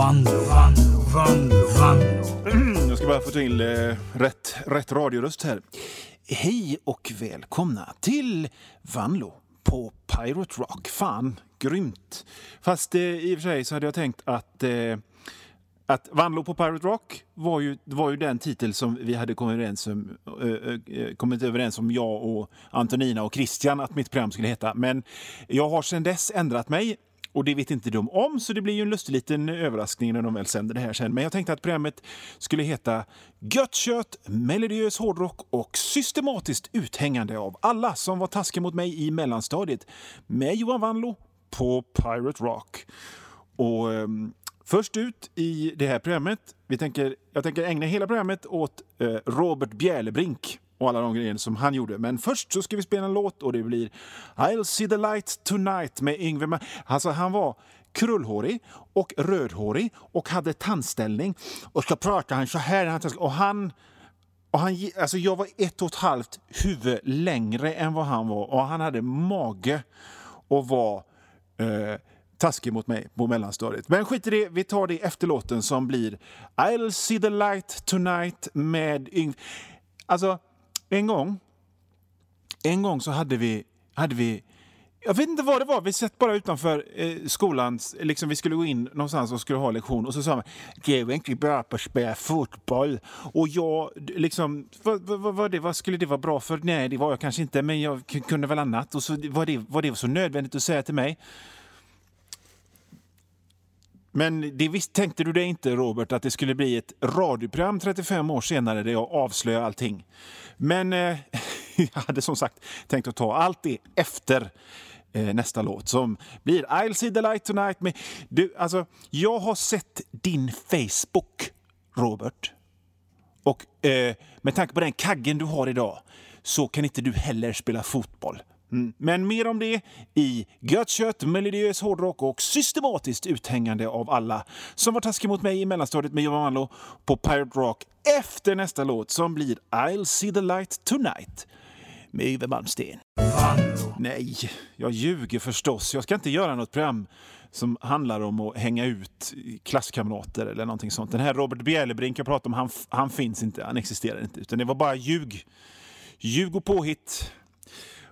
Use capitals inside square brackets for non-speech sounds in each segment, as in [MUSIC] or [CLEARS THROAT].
Vanlo, Vanlo, Vanlo, Vanlo. Mm, jag ska bara få till eh, rätt, rätt radioröst här. Hej och välkomna till Vanlo på Pirate Rock. Fan, grymt. Fast eh, i och för sig så hade jag tänkt att eh, att Vanlo på Pirate Rock var ju, var ju den titel som vi hade kommit överens, om, äh, kommit överens om, jag och Antonina och Christian, att mitt program skulle heta. Men jag har sedan dess ändrat mig och det vet inte de om, så det blir ju en lustig liten överraskning när de väl sänder det här sen. Men jag tänkte att programmet skulle heta Gött kött, melodiös hårdrock och systematiskt uthängande av alla som var taskiga mot mig i mellanstadiet med Johan Vanlo på Pirate Rock. Och um, Först ut i det här programmet, vi tänker, jag tänker ägna hela programmet åt eh, Robert Bjälebrink och alla de grejer som han gjorde. Men först så ska vi spela en låt och det blir I'll see the light tonight med Yngwie Ma Alltså han var krullhårig och rödhårig och hade tandställning. Och så pratade han så här. Och han... Och han, alltså jag var ett och ett halvt huvud längre än vad han var och han hade mage och var eh, taskig mot mig på mellanstadiet. Men skit i det, vi tar det efter låten som blir I'll see the light tonight med Yngwie. Alltså, en gång, en gång så hade vi, hade vi jag vet inte vad det var. Vi satt bara utanför eh, skolan. Liksom, vi skulle gå in någonstans och skulle ha lektion. Och så sa man det är inte bra på att spela fotboll. Och jag, liksom, vad, vad, vad, det, vad skulle det vara bra för? Nej, det var jag kanske inte, men jag kunde väl annat. Och så var det, var det så nödvändigt att säga till mig. Men det visst tänkte du det inte, Robert, att det skulle bli ett radioprogram 35 år senare där jag avslöjar allting. Men eh, [LAUGHS] jag hade som sagt tänkt att ta allt det efter eh, nästa låt som blir I'll see the light tonight. Med, du, alltså, jag har sett din Facebook, Robert. Och eh, med tanke på den kaggen du har idag så kan inte du heller spela fotboll. Mm. Men mer om det i Gött kött, melodiös hårdrock och systematiskt uthängande av alla som var taskiga mot mig i mellanstadiet med Johan Malo på Pirate Rock efter nästa låt som blir I'll see the light tonight med Yve Malmsteen. Nej, jag ljuger förstås. Jag ska inte göra något program som handlar om att hänga ut klasskamrater eller någonting sånt. Den här Robert Bjälebrink jag pratade om, han, han finns inte, han existerar inte. Utan det var bara ljug. Ljug och påhitt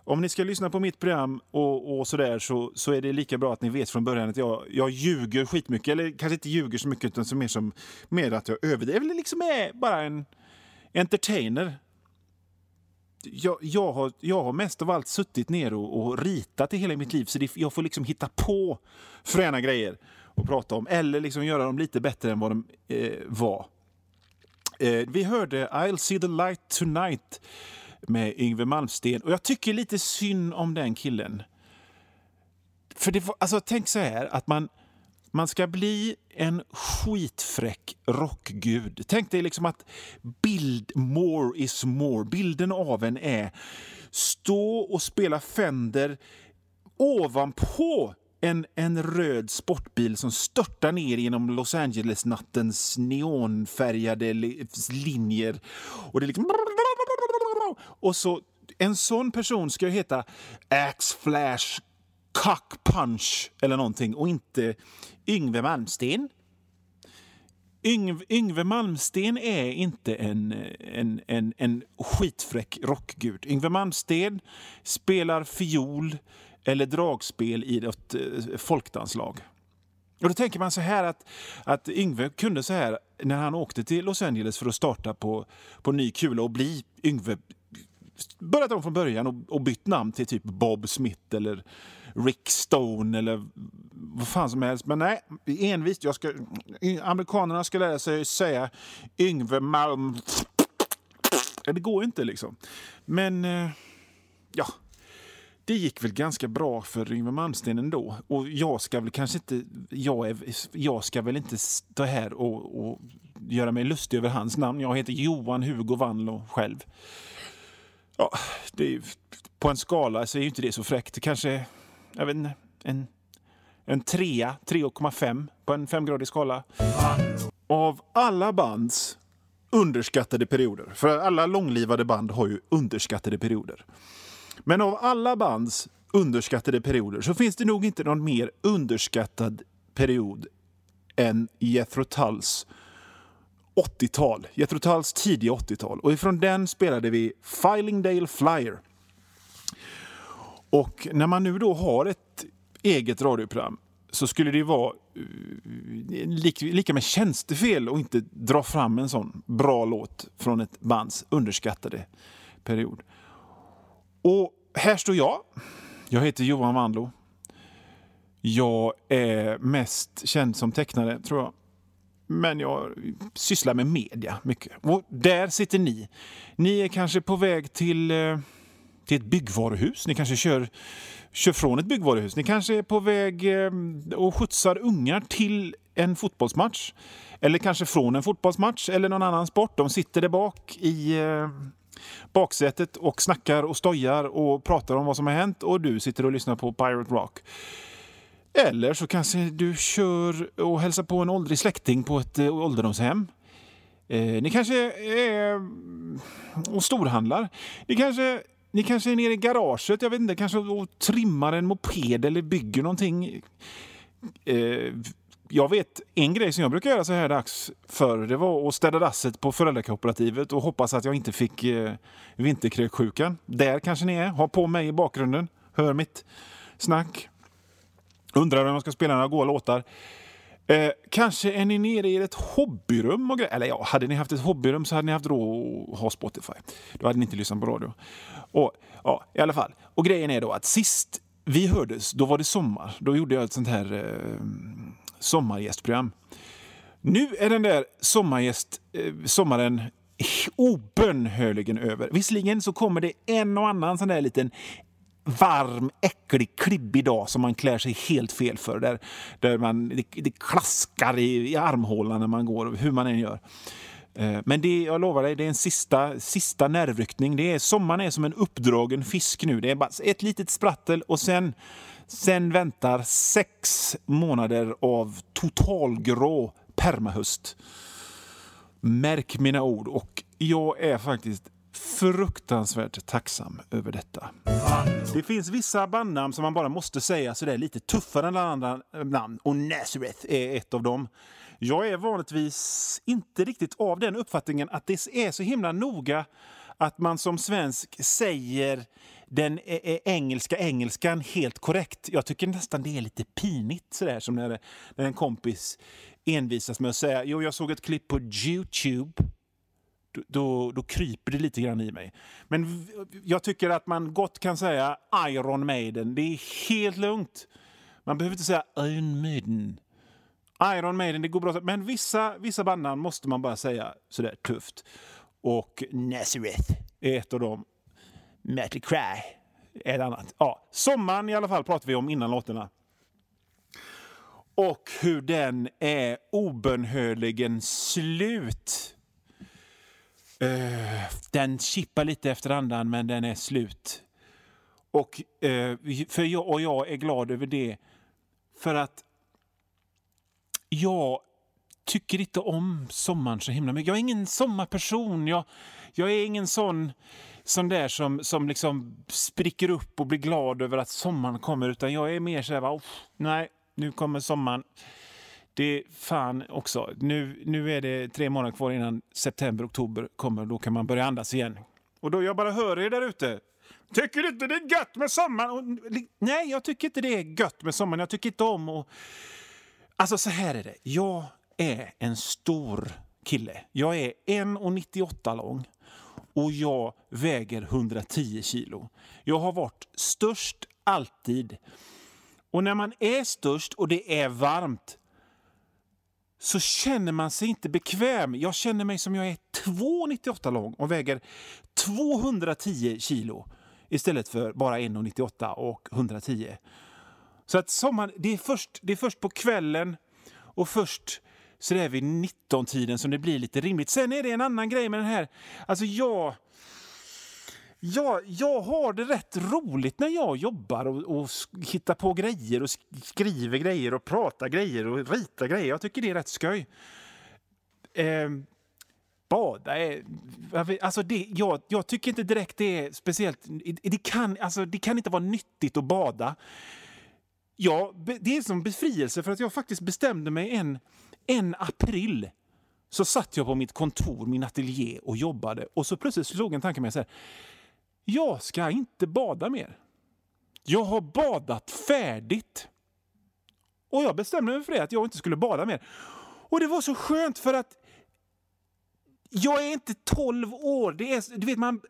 om ni ska lyssna på mitt program och, och sådär så, så är det lika bra att ni vet från början att jag, jag ljuger skitmycket. Eller kanske inte ljuger så mycket utan så mer som mer att jag överdriver. Eller liksom är bara en entertainer. Jag, jag, har, jag har mest av allt suttit ner och, och ritat i hela mitt liv så det, jag får liksom hitta på fräna grejer att prata om. Eller liksom göra dem lite bättre än vad de eh, var. Eh, vi hörde I'll see the light tonight med Yngve Malmsten. Och jag tycker lite synd om den killen. För det, alltså, tänk så här att man, man ska bli en skitfräck rockgud. Tänk dig liksom att bild, more is more. Bilden av en är stå och spela Fender ovanpå en, en röd sportbil som störtar ner genom Los Angeles-nattens neonfärgade linjer. Och det är liksom och så, en sån person ska heta Axe Flash Cock Punch eller någonting och inte Yngve Malmsten. Yngve, Yngve Malmsten är inte en, en, en, en skitfräck rockgud. Yngve Malmsten spelar fiol eller dragspel i ett eh, folkdanslag. Och då tänker man så här att, att Yngve kunde så här när han åkte till Los Angeles för att starta på, på ny kula och bli Yngve börjat om från början och, och bytt namn till typ Bob Smith eller Rick Stone eller vad fan som helst. Men nej, envist. Jag ska, amerikanerna ska lära sig säga Yngve Malm... Det går inte liksom. Men eh, ja, det gick väl ganska bra för Yngve Malmsteen ändå. Och jag ska väl kanske inte... Jag, är, jag ska väl inte stå här och, och göra mig lustig över hans namn. Jag heter Johan Hugo Vanlo själv. Ja, det är, på en skala så är inte det så fräckt. Kanske, jag vet inte, en, en trea, 3,5 på en femgradig skala. Av alla bands underskattade perioder, för alla långlivade band har ju underskattade perioder. Men av alla bands underskattade perioder så finns det nog inte någon mer underskattad period än Jethro Tulls 80-tal. Jethro Tulls tidiga 80-tal. Och ifrån den spelade vi Filingdale Flyer. Och när man nu då har ett eget radioprogram så skulle det vara eh, lika med tjänstefel att inte dra fram en sån bra låt från ett bands underskattade period. Och här står jag. Jag heter Johan Wandlo. Jag är mest känd som tecknare, tror jag. Men jag sysslar med media mycket. Och där sitter ni. Ni är kanske på väg till, eh, till ett byggvaruhus. Ni kanske kör, kör från ett byggvaruhus. Ni kanske är på väg eh, och skjutsar ungar till en fotbollsmatch. Eller kanske från en fotbollsmatch eller någon annan sport. De sitter där bak i eh, baksätet och snackar och stojar och pratar om vad som har hänt och du sitter och lyssnar på Pirate Rock. Eller så kanske du kör och hälsar på en åldrig släkting på ett eh, ålderdomshem. Eh, ni kanske är mm, och storhandlar. Ni kanske, ni kanske är nere i garaget, jag vet inte, kanske och trimmar en moped eller bygger någonting. Eh, jag vet en grej som jag brukar göra så här dags för det var att städa dasset på föräldrakooperativet och hoppas att jag inte fick eh, vinterkräksjukan. Där kanske ni är, Ha på mig i bakgrunden, hör mitt snack. Undrar om jag ska spela några goa låtar. Eh, kanske är ni nere i ett hobbyrum och Eller ja, hade ni haft ett hobbyrum så hade ni haft råd att ha Spotify. Då hade ni inte lyssnat på radio. Och, ja, i alla fall. Och grejen är då att sist vi hördes, då var det sommar. Då gjorde jag ett sånt här eh, sommargästprogram. Nu är den där sommargäst, eh, sommaren obönhörligen över. Visserligen så kommer det en och annan sån där liten varm, äcklig, klibbig dag som man klär sig helt fel för. Där, där man, det, det klaskar i, i armhålan när man går, hur man än gör. Eh, men det, jag lovar dig, det är en sista, sista nervryckning. Det är, sommaren är som en uppdragen fisk nu. Det är bara ett litet sprattel och sen, sen väntar sex månader av totalgrå permahöst. Märk mina ord. Och jag är faktiskt fruktansvärt tacksam över detta. Det finns vissa bandnamn som man bara måste säga sådär lite tuffare än andra namn och Nazareth är ett av dem. Jag är vanligtvis inte riktigt av den uppfattningen att det är så himla noga att man som svensk säger den e-, e-, engelska engelskan helt korrekt. Jag tycker nästan det är lite pinigt sådär som när, när en kompis envisas med att säga jo, jag såg ett klipp på Youtube då, då kryper det lite grann i mig. Men jag tycker att man gott kan säga Iron Maiden. Det är helt lugnt. Man behöver inte säga Iron Maiden. Iron Maiden, det går bra. Men vissa, vissa bandnamn måste man bara säga sådär tufft. Och Nazareth är ett av dem. Metal Cry är ett annat. Ja, sommaren i alla fall pratar vi om innan låtarna. Och hur den är obönhörligen slut. Uh, den chippar lite efter andan, men den är slut. Och, uh, för jag, och jag är glad över det. För att jag tycker inte om sommaren så himla mycket. Jag är ingen sommarperson. Jag, jag är ingen sån, sån där som, som liksom spricker upp och blir glad över att sommaren kommer. Utan jag är mer så här, nej, nu kommer sommaren. Det är fan också. Nu, nu är det tre månader kvar innan september, oktober kommer. Då kan man börja andas igen. Och då jag bara hör er där ute. Tycker du inte det är gött med sommaren? nej, jag tycker inte det är gött med sommaren. Jag tycker inte om och... Alltså så här är det. Jag är en stor kille. Jag är 1,98 lång och jag väger 110 kilo. Jag har varit störst alltid. Och när man är störst och det är varmt så känner man sig inte bekväm. Jag känner mig som jag är 2,98 lång och väger 210 kilo istället för bara 1,98 och 110. Så att sommaren, det, är först, det är först på kvällen och först så det är vid 19-tiden som det blir lite rimligt. Sen är det en annan grej med den här. Alltså jag jag, jag har det rätt roligt när jag jobbar och, och hittar på grejer och skriver grejer och pratar grejer och ritar grejer. Jag tycker det är rätt skoj. Eh, bada är... Alltså det, jag, jag, tycker inte direkt det är speciellt... Det kan, alltså det kan inte vara nyttigt att bada. Ja, det är som befrielse för att jag faktiskt bestämde mig en, en april så satt jag på mitt kontor, min ateljé och jobbade och så plötsligt slog en tanke mig så här. Jag ska inte bada mer. Jag har badat färdigt. Och jag bestämde mig för det, att jag inte skulle bada mer. Och det var så skönt för att jag är inte 12 år. Det är, du vet, man,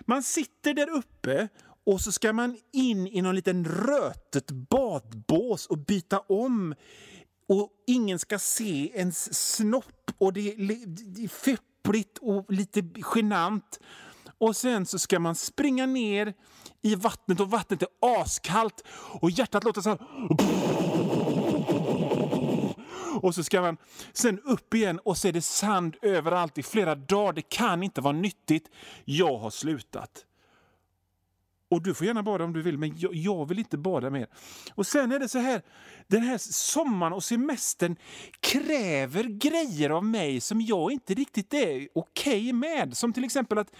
man sitter där uppe och så ska man in i någon liten rötet badbås och byta om. Och ingen ska se ens snopp och det är, det är feppligt och lite genant. Och sen så ska man springa ner i vattnet och vattnet är askallt och hjärtat låter så här. Och så ska man sen upp igen och så är det sand överallt i flera dagar. Det kan inte vara nyttigt. Jag har slutat. Och du får gärna bada om du vill, men jag, jag, vill inte bada mer. Och sen är det så här, den här sommaren och semestern kräver grejer av mig som jag inte riktigt är okej okay med. Som till exempel att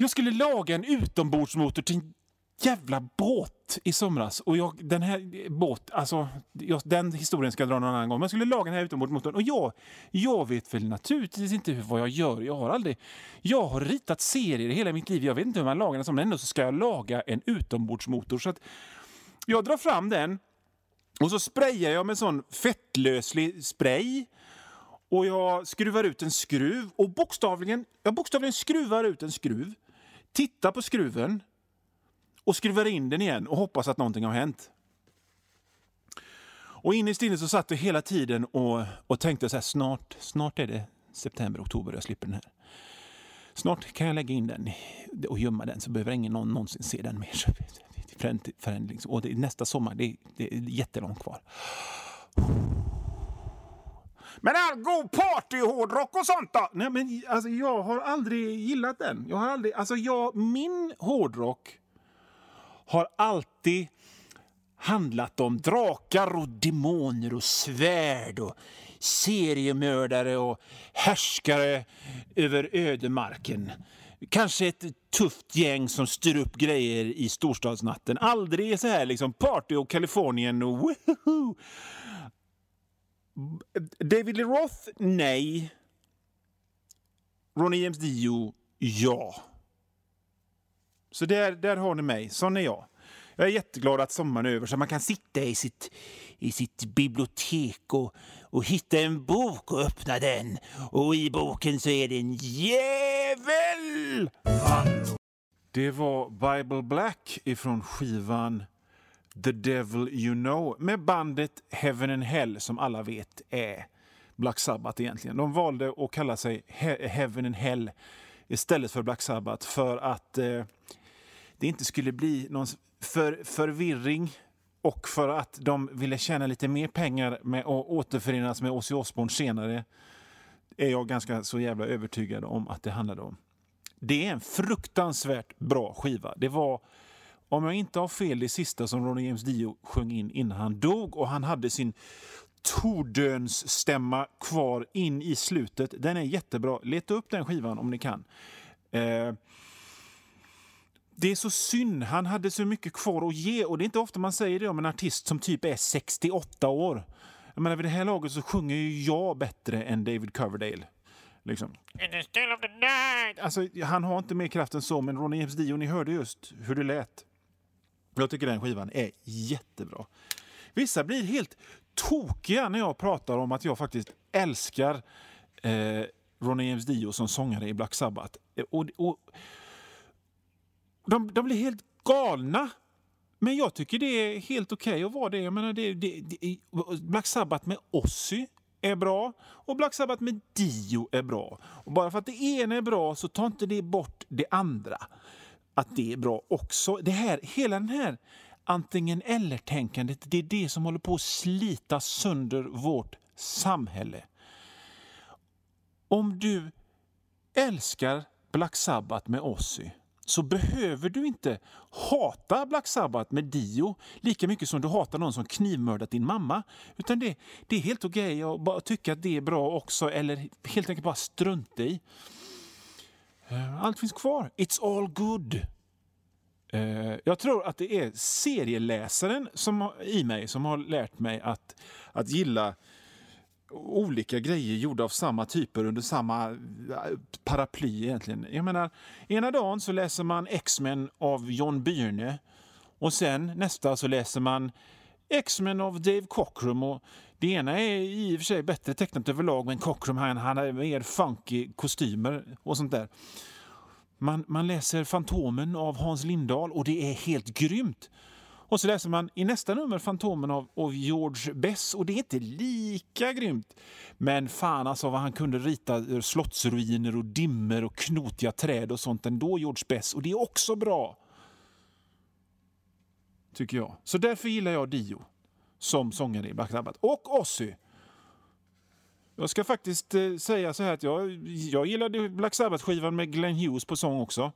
jag skulle laga en utombordsmotor till en jävla båt i somras. Och jag, den här båt, alltså, jag, den historien ska jag dra någon annan gång. Men jag skulle laga den här utombordsmotorn och jag, jag vet väl naturligtvis inte vad jag gör. Jag har aldrig, jag har ritat serier hela mitt liv. Jag vet inte hur man lagar den som ändå så ska jag laga en utombordsmotor. Så att jag drar fram den och så sprayar jag med sån fettlöslig spray. Och jag skruvar ut en skruv och bokstavligen, jag bokstavligen skruvar ut en skruv. Tittar på skruven och skruvar in den igen och hoppas att någonting har hänt. Och innerst inne så satt jag hela tiden och, och tänkte så här, snart, snart är det september, oktober och jag slipper den här. Snart kan jag lägga in den och gömma den så behöver ingen någon någonsin se den mer. [LAUGHS] Förändring. Och det, nästa sommar, det, det är jättelångt kvar. Men all god partyhårdrock och sånt då? Nej, men alltså, jag har aldrig gillat den. Jag har aldrig, alltså, jag, min hårdrock har alltid handlat om drakar och demoner och svärd och seriemördare och härskare över ödemarken. Kanske ett tufft gäng som styr upp grejer i storstadsnatten. Aldrig så här liksom party och Kalifornien och woohoo. David Lee Roth? Nej. Ronny James Dio? Ja. Så där, där har ni mig. Sån är jag. Jag är jätteglad att sommaren är över så man kan sitta i sitt, i sitt bibliotek och, och hitta en bok och öppna den. Och i boken så är det en jävel! Det var Bible Black ifrån skivan The Devil You Know med bandet Heaven and Hell som alla vet är Black Sabbath egentligen. De valde att kalla sig He Heaven and Hell istället för Black Sabbath för att eh, det inte skulle bli någon för, förvirring och för att de ville tjäna lite mer pengar med att återförenas med Ozzy Osbourne senare är jag ganska så jävla övertygad om att det handlade om. Det är en fruktansvärt bra skiva. Det var, om jag inte har fel, det sista som Ronny James Dio sjöng in innan han dog och han hade sin tordöns stämma kvar in i slutet. Den är jättebra. Leta upp den skivan om ni kan. Eh, det är så synd. Han hade så mycket kvar att ge. Och det är inte ofta man säger det om en artist som typ är 68 år. Jag menar, vid det här laget så sjunger ju jag bättre än David Coverdale. Liksom. Alltså, han har inte mer kraft än så, men Ronny James Dio, ni hörde just hur det lät. Jag tycker den skivan är jättebra. Vissa blir helt tokiga när jag pratar om att jag faktiskt älskar eh, Ronny James Dio som sångare i Black Sabbath. Eh, och, och, de, de blir helt galna. Men jag tycker det är helt okej okay att vara det. Jag menar, det, det, det. Black Sabbath med Ozzy är bra och Black Sabbath med Dio är bra. Och bara för att det ena är bra så tar inte det bort det andra. Att det är bra också. Det här, hela den här antingen eller-tänkandet, det är det som håller på att slita sönder vårt samhälle. Om du älskar Black Sabbath med Ozzy så behöver du inte hata Black Sabbath med Dio lika mycket som du hatar någon som knivmördat din mamma. Utan det, det är helt okej okay att bara tycka att det är bra också eller helt enkelt bara strunta i. Eh, allt finns kvar. It's all good. Eh, jag tror att det är serieläsaren som, i mig som har lärt mig att, att gilla olika grejer gjorda av samma typer under samma eh, paraply egentligen. Jag menar, ena dagen så läser man X-Men av John Byrne och sen nästa så läser man X-Men av Dave Cockrum. Och det ena är i och för sig bättre tecknat överlag men Cockrum han, han har mer funky kostymer och sånt där. Man, man läser Fantomen av Hans Lindahl och det är helt grymt. Och så läser man i nästa nummer Fantomen av, av George Bess och det är inte lika grymt. Men fan alltså vad han kunde rita slottsruiner och dimmer och knotiga träd och sånt ändå, George Bess. Och det är också bra. Tycker jag. Så därför gillar jag Dio som sångare i Black Sabbath. Och Ozzy. Jag ska faktiskt eh, säga så här att jag, jag gillade Black Sabbath-skivan med Glenn Hughes på sång också.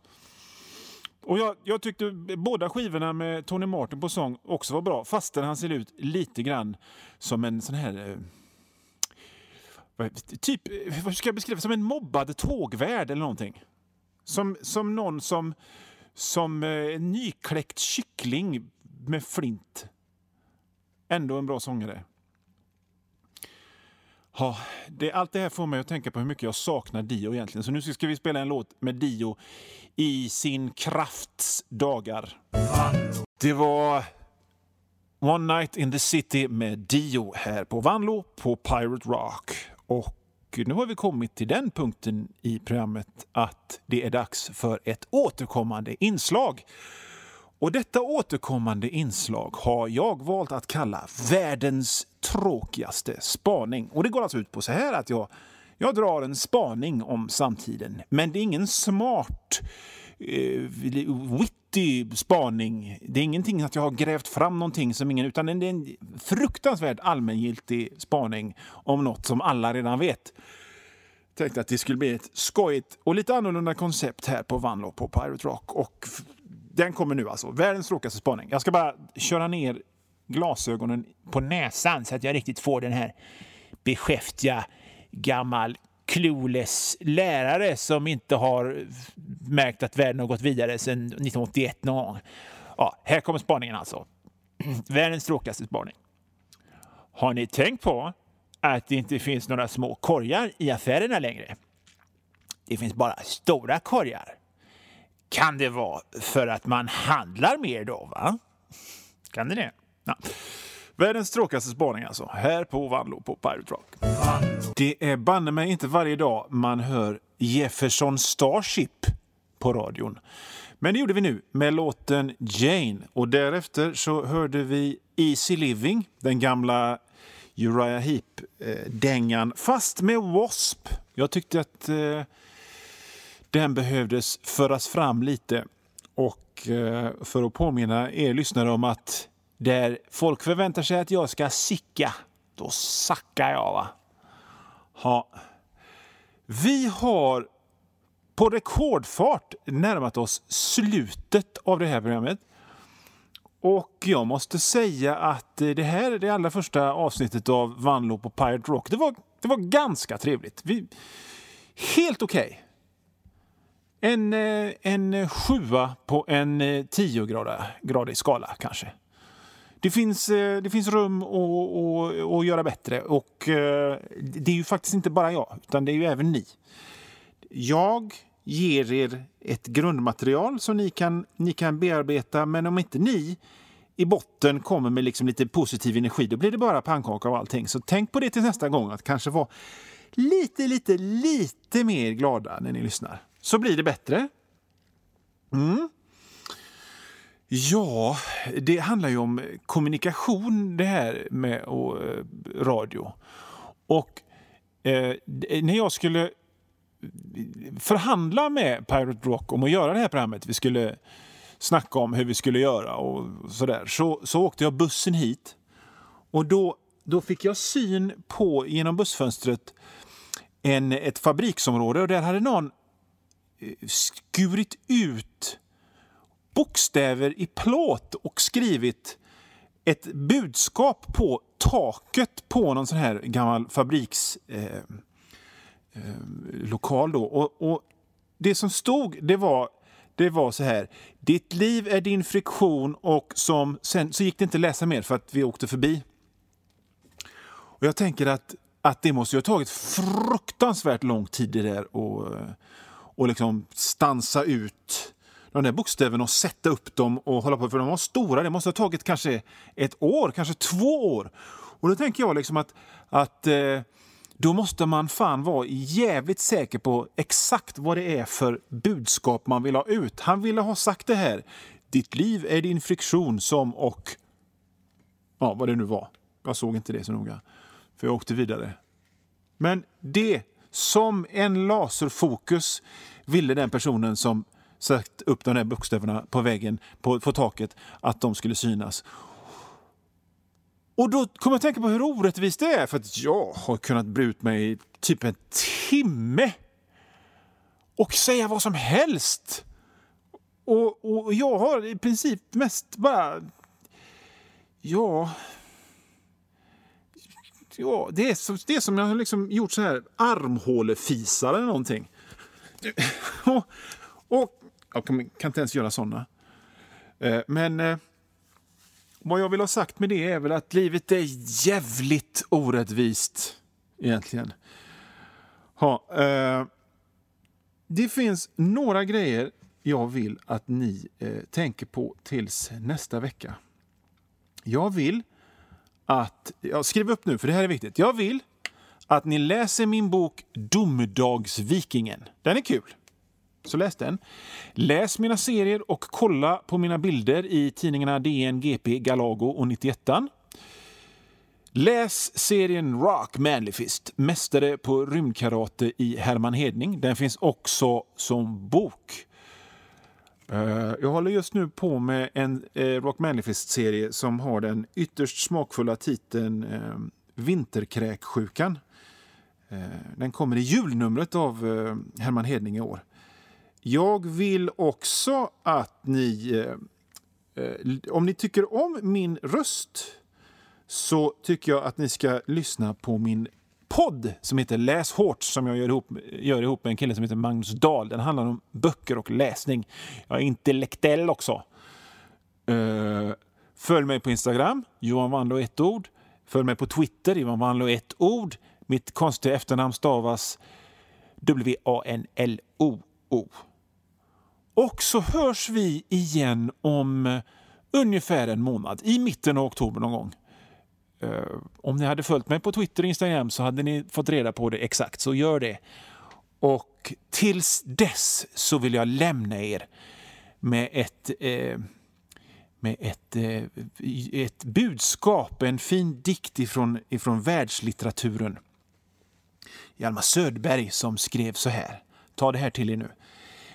Och jag, jag, tyckte båda skivorna med Tony Martin på sång också var bra, fastän han ser ut lite grann som en sån här... Eh, typ, vad ska jag beskriva? Som en mobbad tågvärd eller någonting. Som, som någon som... Som eh, nykläckt kyckling med flint. Ändå en bra sångare. Ja, det, allt det här får mig att tänka på hur mycket jag saknar Dio egentligen. Så nu ska vi spela en låt med Dio i sin krafts dagar. Det var One Night in the City med Dio här på Vanlo på Pirate Rock. Och nu har vi kommit till den punkten i programmet att det är dags för ett återkommande inslag. Och detta återkommande inslag har jag valt att kalla världens tråkigaste spaning. Och det går alltså ut på så här att jag, jag drar en spaning om samtiden. Men det är ingen smart, eh, witty spaning. Det är ingenting att jag har grävt fram någonting som ingen, utan det är en fruktansvärt allmängiltig spaning om något som alla redan vet tänkte att det skulle bli ett skojigt och lite annorlunda koncept här på Vanlo på Pirate Rock. Och den kommer nu alltså. Världens tråkigaste spaning. Jag ska bara köra ner glasögonen på näsan så att jag riktigt får den här beskäftiga gammal clueless lärare som inte har märkt att världen har gått vidare sedan 1981 någon gång. Ja, här kommer spaningen alltså. [CLEARS THROAT] Världens tråkigaste spaning. Har ni tänkt på att det inte finns några små korgar i affärerna längre? Det finns bara stora korgar. Kan det vara för att man handlar mer då? va? Kan det det? Ja. Världens tråkigaste spaning alltså, här på Vanlo på Pirate Rock. Det är banne mig inte varje dag man hör Jefferson Starship på radion. Men det gjorde vi nu med låten Jane och därefter så hörde vi Easy Living, den gamla Uriah Heep-dängan, eh, fast med W.A.S.P. Jag tyckte att eh, den behövdes föras fram lite. Och eh, för att påminna er lyssnare om att där folk förväntar sig att jag ska sicka, då sackar jag. va? Ha. Vi har på rekordfart närmat oss slutet av det här programmet. Och jag måste säga att eh, det här är det allra första avsnittet av Vanlo på Pirate Rock. Det var, det var ganska trevligt. Vi, helt okej. Okay. En, eh, en sjua på en eh, tiogradig skala kanske. Det finns, eh, det finns rum att, att, att göra bättre och det är ju faktiskt inte bara jag, utan det är ju även ni. Jag ger er ett grundmaterial som ni kan, ni kan bearbeta, men om inte ni i botten kommer med liksom lite positiv energi, då blir det bara pannkaka av allting. Så tänk på det till nästa gång, att kanske vara lite, lite, lite mer glada när ni lyssnar så blir det bättre. Mm. Ja, det handlar ju om kommunikation det här med och, eh, radio. Och eh, när jag skulle förhandla med Pirate Rock om att göra det här programmet, vi skulle snacka om hur vi skulle göra och sådär, så, så åkte jag bussen hit. Och då, då fick jag syn på, genom bussfönstret, en, ett fabriksområde och där hade någon Eh, skurit ut bokstäver i plåt och skrivit ett budskap på taket på någon sån här gammal fabrikslokal. Eh, eh, då. och, och, det som stod det var det var så här. Ditt liv är din friktion och som... Sen så gick det inte att läsa mer för att vi åkte förbi. Och jag tänker att, att det måste ju ha tagit fruktansvärt lång tid det där och, och liksom stansa ut de där bokstäverna och sätta upp dem och hålla på. För de var stora. Det måste ha tagit kanske ett år, kanske två år. Och då tänker jag liksom att, att eh, då måste man fan vara jävligt säker på exakt vad det är för budskap man vill ha ut. Han ville ha sagt det här. Ditt liv är din friktion som och... Ja, vad det nu var. Jag såg inte det så noga, för jag åkte vidare. Men det, som en laserfokus, ville den personen som satt upp de där bokstäverna på väggen, på, på taket, att de skulle synas. Och då kommer jag att tänka på hur orättvist det är, för att jag har kunnat bre ut mig i typ en timme och säga vad som helst. Och, och jag har i princip mest bara... Ja... Ja, det är, som, det är som jag har liksom gjort så här armhålefisar eller någonting. [LAUGHS] och, och jag kan, kan inte ens göra såna. Eh, men... Eh, vad jag vill ha sagt med det är väl att livet är jävligt orättvist egentligen. Ha, eh, det finns några grejer jag vill att ni eh, tänker på tills nästa vecka. Jag vill att... Ja, skriv upp nu, för det här är viktigt. Jag vill att ni läser min bok Domedagsvikingen. Den är kul. Så läs den. Läs mina serier och kolla på mina bilder i tidningarna DN, GP, Galago och 91. Läs serien Rock Manlyfist, mästare på rymdkarate i Herman Hedning. Den finns också som bok. Eh, jag håller just nu på med en eh, Rock manifest-serie som har den ytterst smakfulla titeln eh, Vinterkräksjukan. Den kommer i julnumret av Herman Hedning i år. Jag vill också att ni, om ni tycker om min röst så tycker jag att ni ska lyssna på min podd som heter Läs hårt som jag gör ihop, gör ihop med en kille som heter Magnus Dahl. Den handlar om böcker och läsning. Jag är intellektuell också. Uh, följ mig på Instagram, Johan Wanlo ett ord. Följ mig på Twitter, Johan Wanlo ett ord. Mitt konstiga efternamn stavas W-A-N-L-O-O. Och så hörs vi igen om ungefär en månad, i mitten av oktober någon gång. Eh, om ni hade följt mig på Twitter och Instagram så hade ni fått reda på det exakt, så gör det. Och tills dess så vill jag lämna er med ett, eh, med ett, eh, ett budskap, en fin dikt ifrån, ifrån världslitteraturen. Hjalmar Södberg som skrev så här. Ta det här till er nu.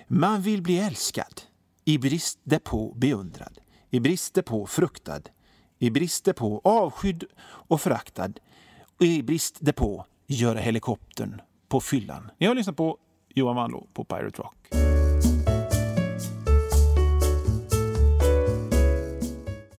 Man vill bli älskad, i brist därpå beundrad, i brist därpå fruktad, i brist därpå avskydd och föraktad, och i brist därpå göra helikoptern på fyllan. Ni har lyssnat på Johan Wanlo på Pirate Rock.